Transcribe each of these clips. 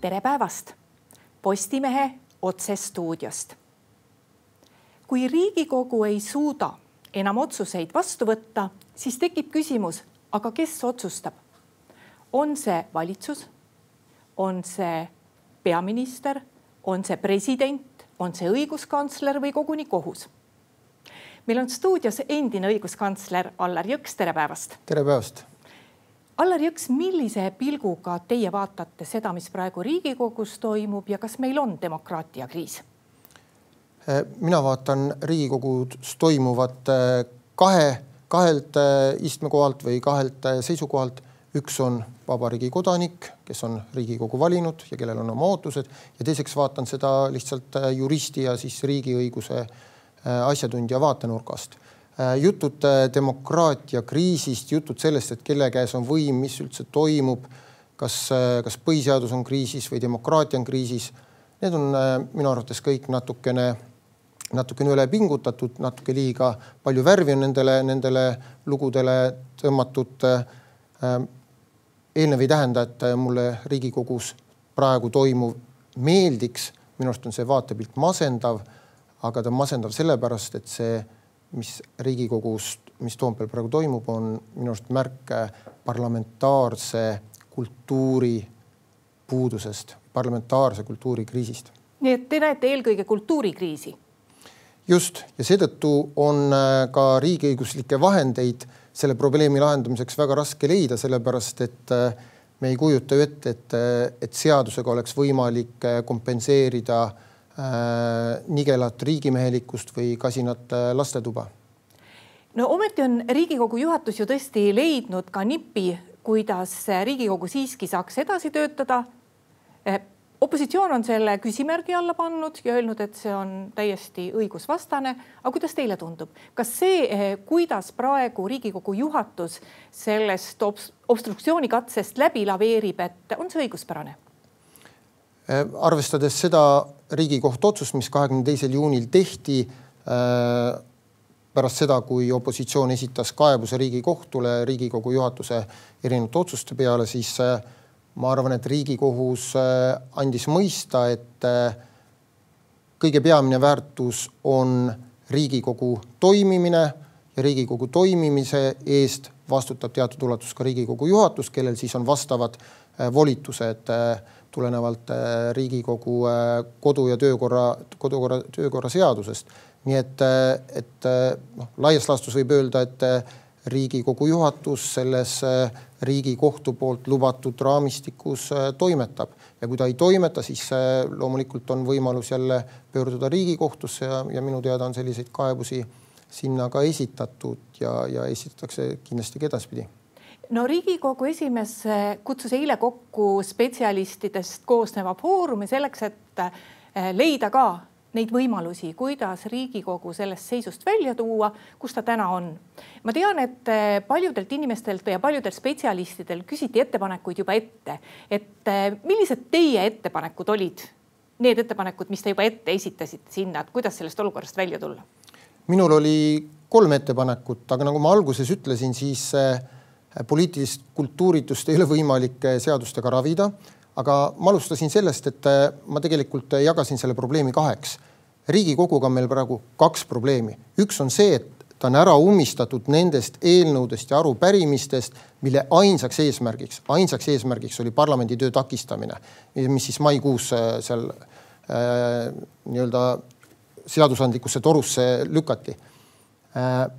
tere päevast Postimehe otsestuudiost. kui Riigikogu ei suuda enam otsuseid vastu võtta, siis tekib küsimus, aga kes otsustab? on see valitsus, on see peaminister, on see president, on see õiguskantsler või koguni kohus? meil on stuudios endine õiguskantsler Allar Jõks, tere päevast. tere päevast Allar Jõks, millise pilguga teie vaatate seda, mis praegu Riigikogus toimub ja kas meil on demokraatiakriis? Äh, mina vaatan Riigikogus toimuvat äh, kahe, kahelt äh, istmekohalt või kahelt seisukohalt. üks on vabariigi kodanik, kes on Riigikogu valinud ja kellel on oma ootused ja teiseks vaatan seda lihtsalt juristi ja siis riigiõiguse asjatundja vaatenurgast jutud äh, demokraatia kriisist, jutud sellest, et kelle käes on võim, mis üldse toimub, kas, äh, kas põhiseadus on kriisis või demokraatia on kriisis. Need on minu arvates kõik natukene, natukene üle pingutatud, natuke liiga palju värvi on nendele, nendele lugudele tõmmatud. eelnev ei tähenda, et mulle Riigikogus praegu toimuv meeldiks, minu arust on see vaatepilt masendav, aga ta on masendav sellepärast, et see mis Riigikogus, mis Toompeal praegu toimub, on minu arust märk parlamentaarse kultuuri puudusest, parlamentaarse kultuuri kriisist. nii et te näete eelkõige kultuurikriisi? just ja seetõttu on äh, ka riigiõiguslikke vahendeid selle probleemi lahendamiseks väga raske leida, sellepärast et äh, me ei kujuta ju ette, et, äh, et seadusega oleks võimalik kompenseerida äh, Äh, nigelat riigimehelikkust või kasinat äh, lastetuba. no ometi on Riigikogu juhatus ju tõesti leidnud ka nipi, kuidas Riigikogu siiski saaks edasi töötada. Äh, opositsioon on selle küsimärgi alla pannud ja öelnud, et see on täiesti õigusvastane. aga kuidas teile tundub, kas see, kuidas praegu Riigikogu juhatus sellest obstruktsioonikatsest läbi laveerib, et on see õiguspärane? Äh, arvestades seda Riigikohtu otsust, mis kahekümne teisel juunil tehti äh, pärast seda, kui opositsioon esitas kaebuse Riigikohtule Riigikogu juhatuse erinevate otsuste peale, siis äh, ma arvan, et Riigikohus andis mõista, et kõige peamine väärtus on Riigikogu toimimine ja Riigikogu toimimise eest vastutab teatud ulatus ka Riigikogu juhatus, kellel siis on vastavad volitused tulenevalt äh, Riigikogu äh, kodu- ja töökorra, kodukorra, töökorra seadusest. nii et, äh, et noh, laias laastus võib öelda, et Riigikogu juhatus selles Riigikohtu poolt lubatud raamistikus toimetab ja kui ta ei toimeta, siis loomulikult on võimalus jälle pöörduda Riigikohtusse ja, ja minu teada on selliseid kaebusi sinna ka esitatud ja, ja esitatakse kindlasti ka edaspidi no Riigikogu esimees eh, kutsus eile kokku spetsialistidest koosneva foorumi selleks, et eh, leida ka neid võimalusi, kuidas Riigikogu sellest seisust välja tuua, kus ta täna on. ma tean, et eh, paljudelt inimestelt ja paljudelt spetsialistidel küsiti ettepanekuid juba ette, et millised teie ettepanekud olid, need ettepanekud, mis te juba ette esitasite sinna, et kuidas sellest olukorrast välja tulla? minul oli kolm ettepanekut, aga nagu ma alguses ütlesin, siis äh, poliitilist kultuuritust ei ole võimalik eh, seadustega ravida. aga ma alustasin sellest, et eh, ma tegelikult jagasin selle probleemi kaheks. riigikoguga on meil praegu kaks probleemi, üks on see, et ta on ära ummistatud nendest eelnõudest ja arupärimistest, mille ainsaks eesmärgiks, ainsaks eesmärgiks oli parlamendi töö takistamine, mis siis maikuus seal äh, nii-öelda seadusandlikusse torusse lükati äh,.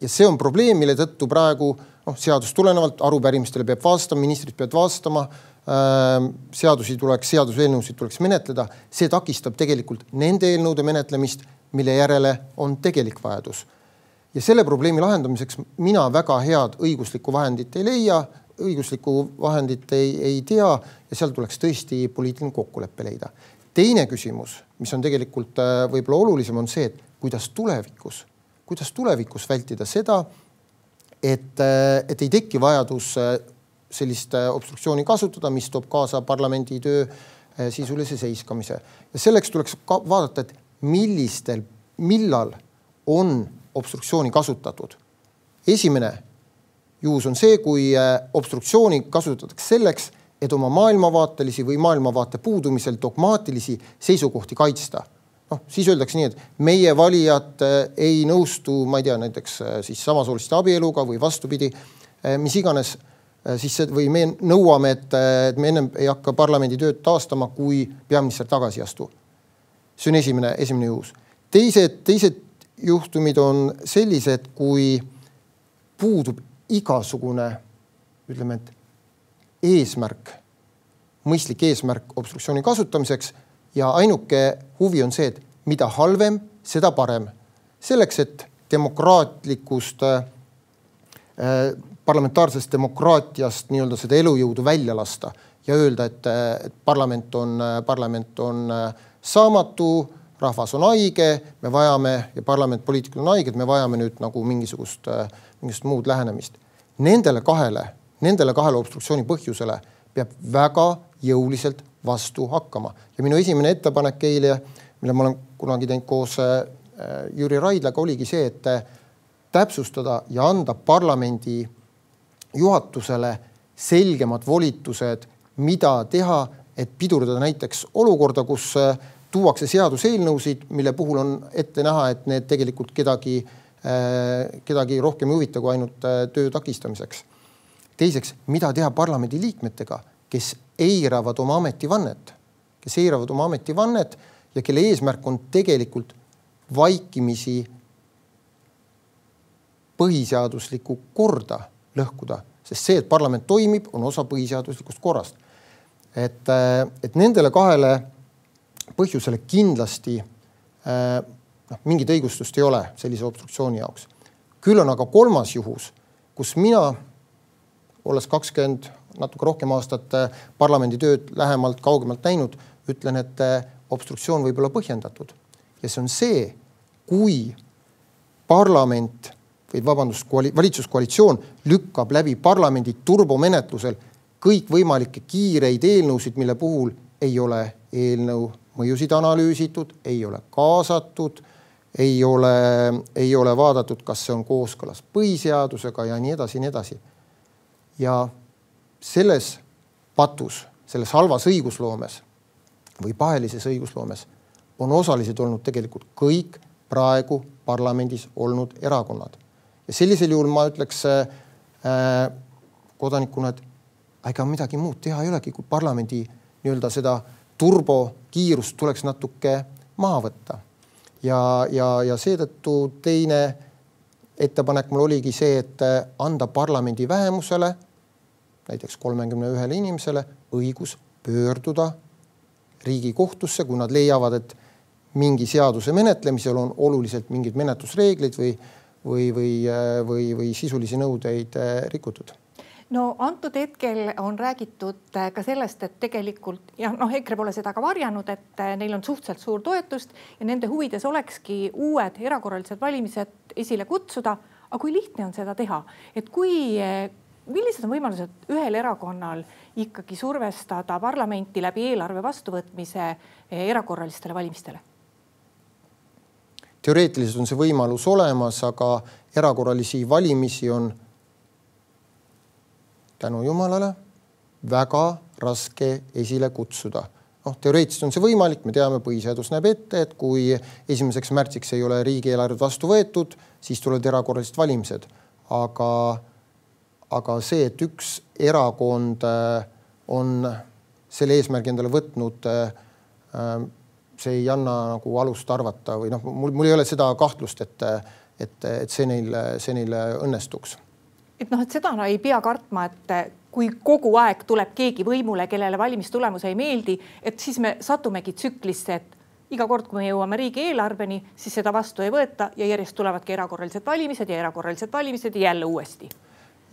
ja see on probleem, mille tõttu praegu äh, noh, seadust tulenevalt arupärimistele peab vastama, ministrid peavad vastama äh,. seadusi tuleks, seaduseelnõusid tuleks menetleda, see takistab tegelikult nende eelnõude menetlemist, mille järele on tegelik vajadus. ja selle probleemi lahendamiseks mina väga head õiguslikku vahendit ei leia, õiguslikku vahendit ei, ei tea ja seal tuleks tõesti poliitiline kokkulepe leida. teine küsimus, mis on tegelikult äh, võib-olla olulisem, on see, et kuidas tulevikus, kuidas tulevikus vältida seda et, äh, et ei teki vajadus äh, sellist äh, obstruktsiooni kasutada, mis toob kaasa parlamendi töö sisulise seiskamise ja selleks tuleks ka vaadata, et millistel, millal on obstruktsiooni kasutatud. esimene juhus on see, kui obstruktsiooni kasutatakse selleks, et oma maailmavaatelisi või maailmavaate puudumisel dogmaatilisi seisukohti kaitsta. Noh, siis öeldakse nii, et meie valijad ei nõustu, ma ei tea, näiteks siis samasooliste abieluga või vastupidi, mis iganes siis see või me nõuame, et, et me ennem ei hakka parlamendi tööd taastama, kui peaminister tagasi ei astu. see on esimene, esimene juhus. teised, teised juhtumid on sellised, kui puudub igasugune ütleme, et eesmärk, mõistlik eesmärk obstruktsiooni kasutamiseks ja ainuke huvi on see, et mida halvem, seda parem. selleks, et demokraatlikust äh, parlamentaarsest demokraatiast nii-öelda seda elujõudu välja lasta ja öelda, et, et parlament on, parlament on äh, saamatu rahvas on haige, me vajame ja parlament, poliitikud on haiged, me vajame nüüd nagu mingisugust, mingisugust muud lähenemist. Nendele kahele, nendele kahele obstruktsiooni põhjusele peab väga jõuliselt vastu hakkama ja minu esimene ettepanek eile, mille ma olen kunagi teinud koos äh, Jüri Raidlaga, oligi see, et täpsustada ja anda parlamendi juhatusele selgemad volitused, mida teha, et pidurdada näiteks olukorda, kus äh, tuuakse seaduseelnõusid, mille puhul on ette näha, et need tegelikult kedagi, äh, kedagi rohkem ei huvita kui ainult töö takistamiseks. teiseks, mida teha parlamendi liikmetega, kes eiravad oma ametivannet, kes eiravad oma ametivannet ja kelle eesmärk on tegelikult vaikimisi põhiseaduslikku korda lõhkuda, sest see, et parlament toimib, on osa põhiseaduslikust korrast. et, äh, et nendele kahele põhjusele kindlasti äh, noh, mingit õigustust ei ole sellise obstruktsiooni jaoks. küll on aga kolmas juhus, kus mina, olles kakskümmend, natuke rohkem aastat äh, parlamendi tööd lähemalt, kaugemalt näinud, ütlen, et äh, obstruktsioon võib olla põhjendatud ja see on see, kui parlament või vabandust, valitsuskoalitsioon lükkab läbi parlamendi turbomenetlusel kõikvõimalikke kiireid eelnõusid, mille puhul ei ole eelnõu mõjusid analüüsitud, ei ole kaasatud, ei ole, ei ole vaadatud, kas see on kooskõlas põhiseadusega ja nii edasi ja nii edasi. ja selles patus, selles halvas õigusloomes või pahelises õigusloomes on osalised olnud tegelikult kõik praegu parlamendis olnud erakonnad. ja sellisel juhul ma ütleks äh, kodanikuna, et ega midagi muud teha ei olegi, kui parlamendi nii-öelda seda turbokiirust tuleks natuke maha võtta. ja, ja, ja seetõttu teine ettepanek mul oligi see, et anda parlamendi vähemusele, näiteks kolmekümne ühele inimesele õigus pöörduda Riigikohtusse, kui nad leiavad, et mingi seaduse menetlemisel on oluliselt mingeid menetlusreegleid või, või, või, või, või sisulisi nõudeid rikutud no antud hetkel on räägitud äh, ka sellest, et tegelikult ja noh, EKRE pole seda ka varjanud, et äh, neil on suhteliselt suur toetust ja nende huvides olekski uued erakorralised valimised esile kutsuda. aga kui lihtne on seda teha, et kui, äh, millised on võimalused ühel erakonnal ikkagi survestada parlamenti läbi eelarve vastuvõtmise erakorralistele valimistele? teoreetiliselt on see võimalus olemas, aga erakorralisi valimisi on tänu jumalale väga raske esile kutsuda. noh, teoreetiliselt on see võimalik, me teame, põhiseadus näeb ette, et kui esimeseks märtsiks ei ole riigieelarvet vastu võetud, siis tulevad erakorralised valimised. aga, aga see, et üks erakond äh, on selle eesmärgi endale võtnud, äh, see ei anna nagu alust arvata või noh, mul, mul ei ole seda kahtlust, et, et, et see neil, see neil õnnestuks. Et noh, et seda no ei pea kartma, et kui kogu aeg tuleb keegi võimule, kellele valimistulemus ei meeldi, et siis me satumegi tsüklisse, et iga kord, kui me jõuame riigieelarveni, siis seda vastu ei võeta ja järjest tulevadki erakorralised valimised ja erakorralised valimised ja jälle uuesti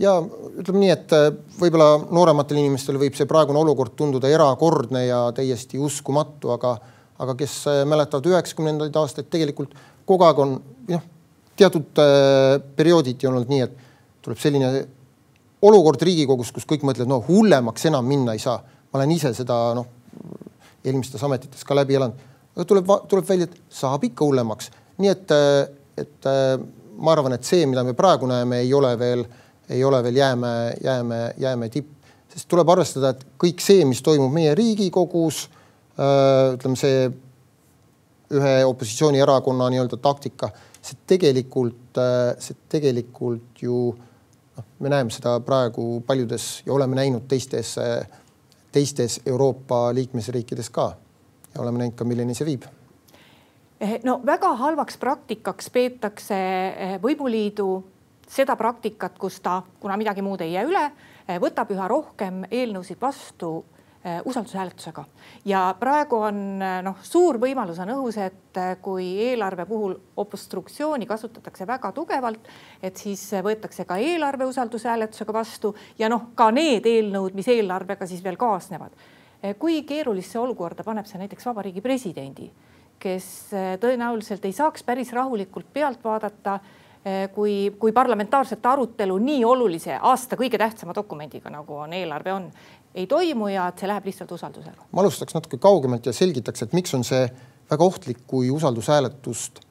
ja ütleme nii, et äh, võib-olla noorematel inimestel võib see praegune olukord tunduda erakordne ja täiesti uskumatu, aga, aga kes äh, mäletavad üheksakümnendaid aastaid, tegelikult kogu aeg on noh, teatud äh, periooditi olnud nii, et tuleb selline olukord Riigikogus, kus kõik mõtlevad, no hullemaks enam minna ei saa. ma olen ise seda noh, eelmistes ametites ka läbi elanud. aga tuleb, tuleb välja, et saab ikka hullemaks. nii et, et ma arvan, et see, mida me praegu näeme, ei ole veel, ei ole veel jäämäe, jäämäe, jäämäe tipp. sest tuleb arvestada, et kõik see, mis toimub meie Riigikogus, ütleme see ühe opositsioonierakonna nii-öelda taktika, see tegelikult, see tegelikult ju noh, me näeme seda praegu paljudes ja oleme näinud teistes, teistes Euroopa liikmesriikides ka ja oleme näinud ka, milleni see viib Eh, no väga halvaks praktikaks peetakse eh, võimuliidu seda praktikat, kus ta, kuna midagi muud ei jää üle, eh, võtab üha rohkem eelnõusid vastu usaldushääletusega ja praegu on noh, suur võimalus on õhus, et kui eelarve puhul obstruktsiooni kasutatakse väga tugevalt, et siis võetakse ka eelarve usaldushääletusega vastu ja noh, ka need eelnõud, mis eelarvega siis veel kaasnevad. kui keerulisse olukorda paneb see näiteks Vabariigi Presidendi kes eh, tõenäoliselt ei saaks päris rahulikult pealt vaadata, eh, kui, kui parlamentaarset arutelu nii olulise aasta kõige tähtsama dokumendiga, nagu on eelarve on, ei toimu ja et see läheb lihtsalt usaldusega. ma alustaks natuke kaugemalt ja selgitaks, et miks on see väga ohtlik, kui usaldushääletust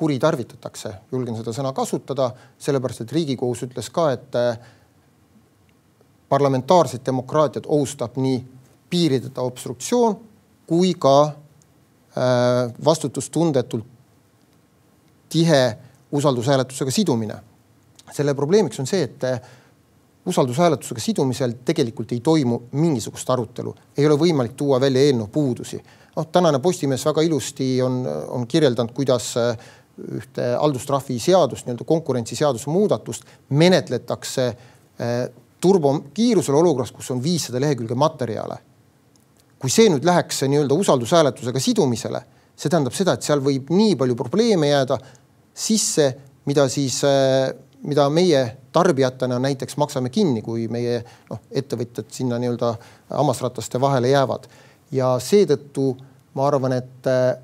kuritarvitatakse, julgen seda sõna kasutada, sellepärast et Riigikohus ütles ka, et eh, parlamentaarset demokraatiat ohustab nii piirideta obstruktsioon kui ka Äh, vastutustundetult tihe usaldushääletusega sidumine. selle probleemiks on see, et äh, usaldushääletusega sidumisel tegelikult ei toimu mingisugust arutelu, ei ole võimalik tuua välja eelnõu puudusi. noh, tänane Postimees väga ilusti on, on kirjeldanud, kuidas äh, ühte haldustrahvi seadust, nii-öelda konkurentsiseaduse muudatust menetletakse turbokiirusel olukorras, kus on viissada lehekülge materjale kui see nüüd läheks nii-öelda usaldushääletusega sidumisele, see tähendab seda, et seal võib nii palju probleeme jääda sisse, mida siis, äh, mida meie tarbijatena näiteks maksame kinni, kui meie noh, ettevõtjad sinna nii-öelda hammasrataste vahele jäävad. ja seetõttu ma arvan, et äh,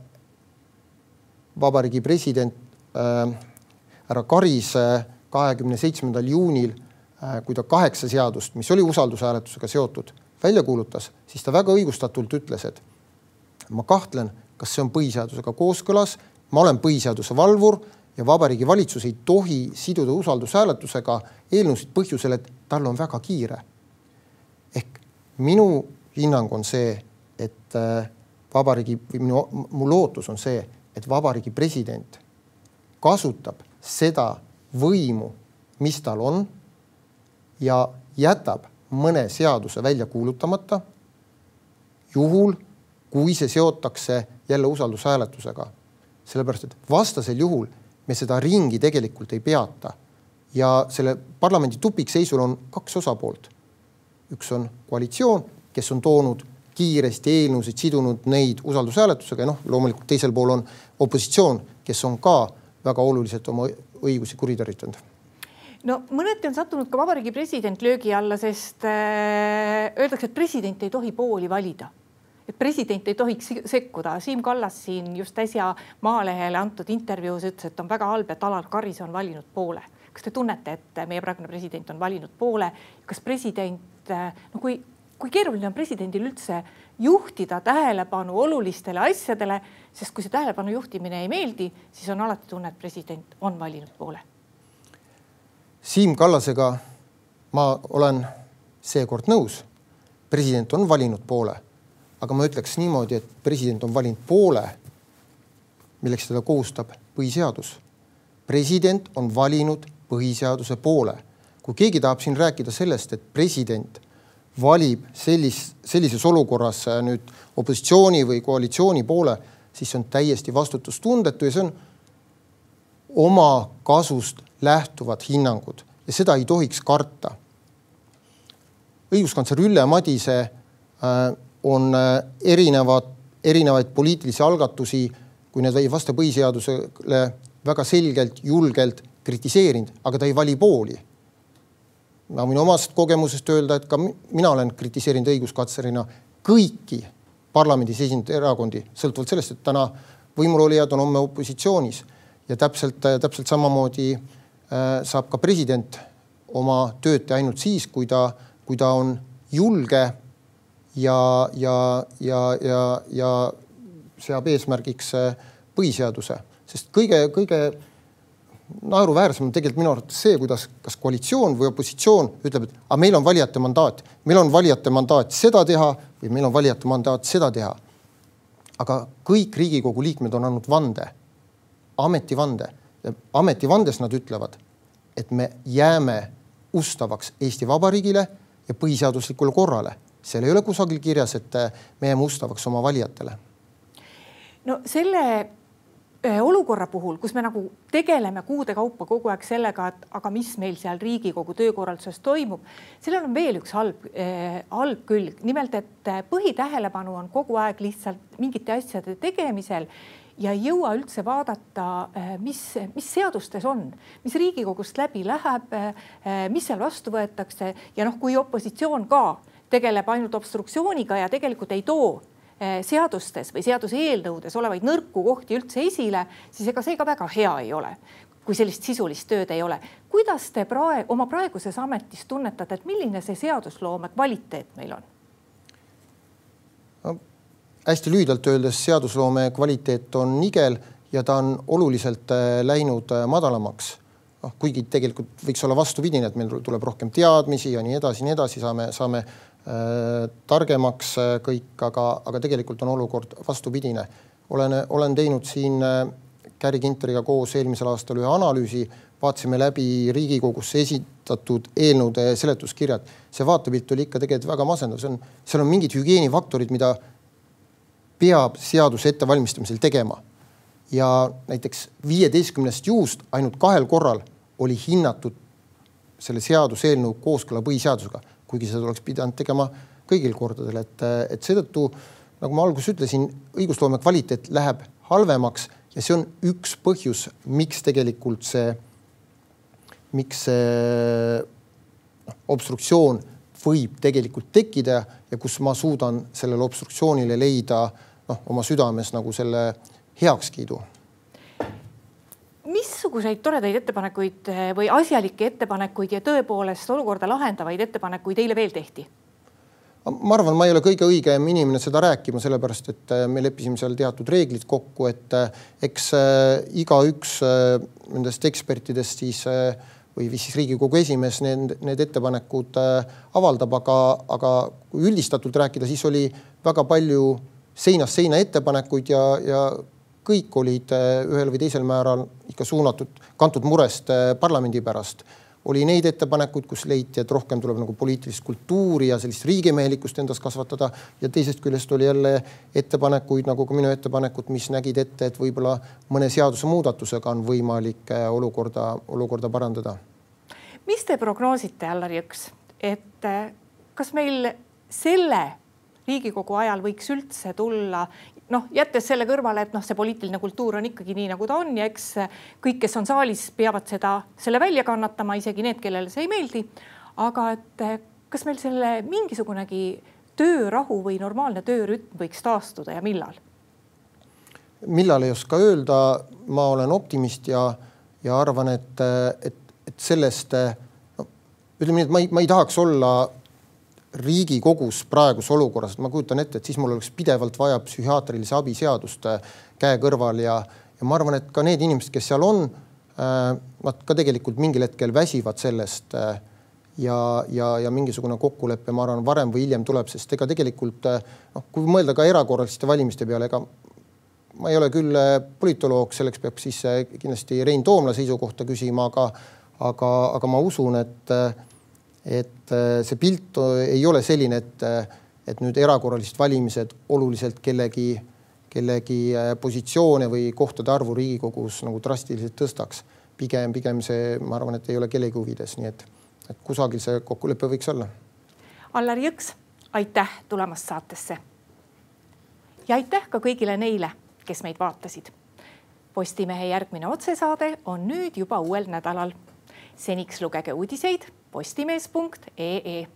vabariigi president äh, härra äh, Karis kahekümne seitsmendal juunil äh,, kui ta kaheksa seadust, mis oli usaldushääletusega seotud välja kuulutas, siis ta väga õigustatult ütles, et ma kahtlen, kas see on põhiseadusega kooskõlas, ma olen põhiseaduse valvur ja Vabariigi Valitsus ei tohi siduda usaldushääletusega eelnõusid põhjusel, et tal on väga kiire. ehk minu hinnang on see, et äh, vabariigi või minu, mu lootus on see, et vabariigi president kasutab seda võimu, mis tal on ja jätab mõne seaduse välja kuulutamata, juhul kui see seotakse jälle usaldushääletusega. Sellepärast, et vastasel juhul me seda ringi tegelikult ei peata. ja selle parlamendi tupikseisul on kaks osapoolt. üks on koalitsioon, kes on toonud kiiresti eelnõusid, sidunud neid usaldushääletusega ja noh, loomulikult teisel pool on opositsioon, kes on ka väga oluliselt oma õigusi kuritarvitanud no mõneti on sattunud ka vabariigi president löögi alla, sest äh, öeldakse, et president ei tohi pooli valida. Et president ei tohiks sekkuda. Siim Kallas siin just äsja Maalehele antud intervjuus ütles, et on väga halb, et Alar Karis on valinud poole. kas te tunnete, et meie praegune president on valinud poole? kas president, äh, no kui, kui keeruline on presidendil üldse juhtida tähelepanu olulistele asjadele, sest kui see tähelepanu juhtimine ei meeldi, siis on alati tunne, et president on valinud poole Siim Kallasega ma olen seekord nõus. president on valinud poole, aga ma ütleks niimoodi, et president on valinud poole, milleks teda kohustab põhiseadus. president on valinud põhiseaduse poole. kui keegi tahab siin rääkida sellest, et president valib sellis, sellises olukorras nüüd opositsiooni või koalitsiooni poole, siis see on täiesti vastutustundetu ja see on oma kasust lähtuvad hinnangud ja seda ei tohiks karta. õiguskantsler Ülle Madise äh, on äh, erinevad, erinevaid poliitilisi algatusi, kui need ei vasta põhiseadusele, väga selgelt, julgelt kritiseerinud, aga ta ei vali pooli. ma võin omast kogemusest öelda, et ka mina olen kritiseerinud õiguskantslerina kõiki parlamendis esindatud erakondi, sõltuvalt sellest, et täna võimulolijad on homme opositsioonis ja täpselt, täpselt samamoodi äh, saab ka president oma tööd teha ainult siis, kui ta, kui ta on julge ja, ja, ja, ja, ja seab eesmärgiks äh, põhiseaduse, sest kõige, kõige naeruväärsem on tegelikult minu arvates see, kuidas kas koalitsioon või opositsioon ütleb, et aga meil on valijate mandaat, meil on valijate mandaat seda teha või meil on valijate mandaat seda teha. aga kõik Riigikogu liikmed on andnud vande, ametivande. ametivandes nad ütlevad, et me jääme ustavaks Eesti Vabariigile ja põhiseaduslikule korrale. Seal ei ole kusagil kirjas, et me jääme ustavaks oma valijatele. no selle olukorra puhul, kus me nagu tegeleme kuude kaupa kogu aeg sellega, et aga mis meil seal Riigikogu töökorralduses toimub, sellel on veel üks halb äh,, halb külg, nimelt et äh, põhitähelepanu on kogu aeg lihtsalt mingite asjade tegemisel ja ei jõua üldse vaadata, äh, mis, mis seadustes on, mis Riigikogust läbi läheb, äh, mis seal vastu võetakse ja noh, kui opositsioon ka tegeleb ainult obstruktsiooniga ja tegelikult ei too Eh, seadustes või seaduseelnõudes olevaid nõrku kohti üldse esile, siis ega see ka väga hea ei ole, kui sellist sisulist tööd ei ole. kuidas te praegu oma praeguses ametis tunnetate, et milline see seadusloome kvaliteet meil on no,? hästi lühidalt öeldes seadusloome kvaliteet on nigel ja ta on oluliselt äh, läinud äh, madalamaks noh, kuigi tegelikult võiks olla vastupidine, et meil tuleb rohkem teadmisi ja nii edasi, nii edasi, saame, saame targemaks äh, kõik, aga, aga tegelikult on olukord vastupidine. olen, olen teinud siin äh, Käri Kinteriga koos eelmisel aastal ühe analüüsi, vaatasime läbi Riigikogusse esitatud eelnõude seletuskirjad. see vaatepilt oli ikka tegelikult väga masendav, see on, seal on mingid hügieenifaktorid, mida peab seaduse ettevalmistamisel tegema. ja näiteks viieteistkümnest juust ainult kahel korral oli hinnatud selle seaduseelnõu kooskõla põhiseadusega kuigi seda oleks pidanud tegema kõigil kordadel, et, et seetõttu nagu ma alguses ütlesin, õigusloome kvaliteet läheb halvemaks ja see on üks põhjus, miks tegelikult see, miks see noh, obstruktsioon võib tegelikult tekkida ja kus ma suudan sellele obstruktsioonile leida noh, oma südames nagu selle heakskiidu missuguseid toredaid ettepanekuid eh, või asjalikke ettepanekuid ja tõepoolest olukorda lahendavaid ettepanekuid eile veel tehti? ma arvan, ma ei ole kõige õigem inimene seda rääkima, sellepärast et eh, me leppisime seal teatud reeglid kokku, et eh, eks igaüks nendest ekspertidest siis või siis Riigikogu esimees need, need ettepanekud avaldab, aga, aga kui üldistatult rääkida, siis oli väga palju seinast seina ettepanekuid ja, ja kõik olid äh, ühel või teisel määral ikka suunatud, kantud murest äh, parlamendi pärast. oli neid ettepanekuid, kus leiti, et rohkem tuleb nagu poliitilist kultuuri ja sellist riigimehelikkust endas kasvatada ja teisest küljest oli jälle ettepanekuid nagu ka minu ettepanekud, mis nägid ette, et võib-olla mõne seadusemuudatusega on võimalik äh, olukorda, olukorda parandada. mis te prognoosite, Allar Jõks, et kas meil selle Riigikogu ajal võiks üldse tulla noh, jättes selle kõrvale, et noh, see poliitiline kultuur on ikkagi nii, nagu ta on ja eks kõik, kes on saalis, peavad seda, selle välja kannatama, isegi need, kellele see ei meeldi. aga et kas meil selle mingisugunegi töörahu või normaalne töörütm võiks taastuda ja millal? millal ei oska öelda, ma olen optimist ja, ja arvan, et, et, et sellest no ütleme nii, et ma ei, ma ei tahaks olla Riigikogus praeguses olukorras, ma kujutan ette, et siis mul oleks pidevalt vaja psühhiaatrilise abi seadust äh, käe kõrval ja, ja ma arvan, et ka need inimesed, kes seal on, äh, nad ka tegelikult mingil hetkel väsivad sellest. Äh, ja, ja, ja mingisugune kokkulepe, ma arvan, varem või hiljem tuleb, sest ega tegelikult noh, kui mõelda ka erakorraliste valimiste peale, ega ma ei ole küll politoloog, selleks peab siis kindlasti Rein Toomla seisukohta küsima, aga, aga, aga ma usun, et et äh, see pilt ei ole selline, et, äh, et nüüd erakorralised valimised oluliselt kellegi, kellegi äh, positsioone või kohtade arvu Riigikogus nagu drastiliselt tõstaks. pigem, pigem see, ma arvan, et ei ole kellegi huvides, nii et, et kusagil see kokkulepe võiks olla. Allar Jõks, aitäh tulemast saatesse. ja aitäh ka kõigile neile, kes meid vaatasid. Postimehe järgmine otsesaade on nüüd juba uuel nädalal. seniks lugege uudiseid postimees.ee.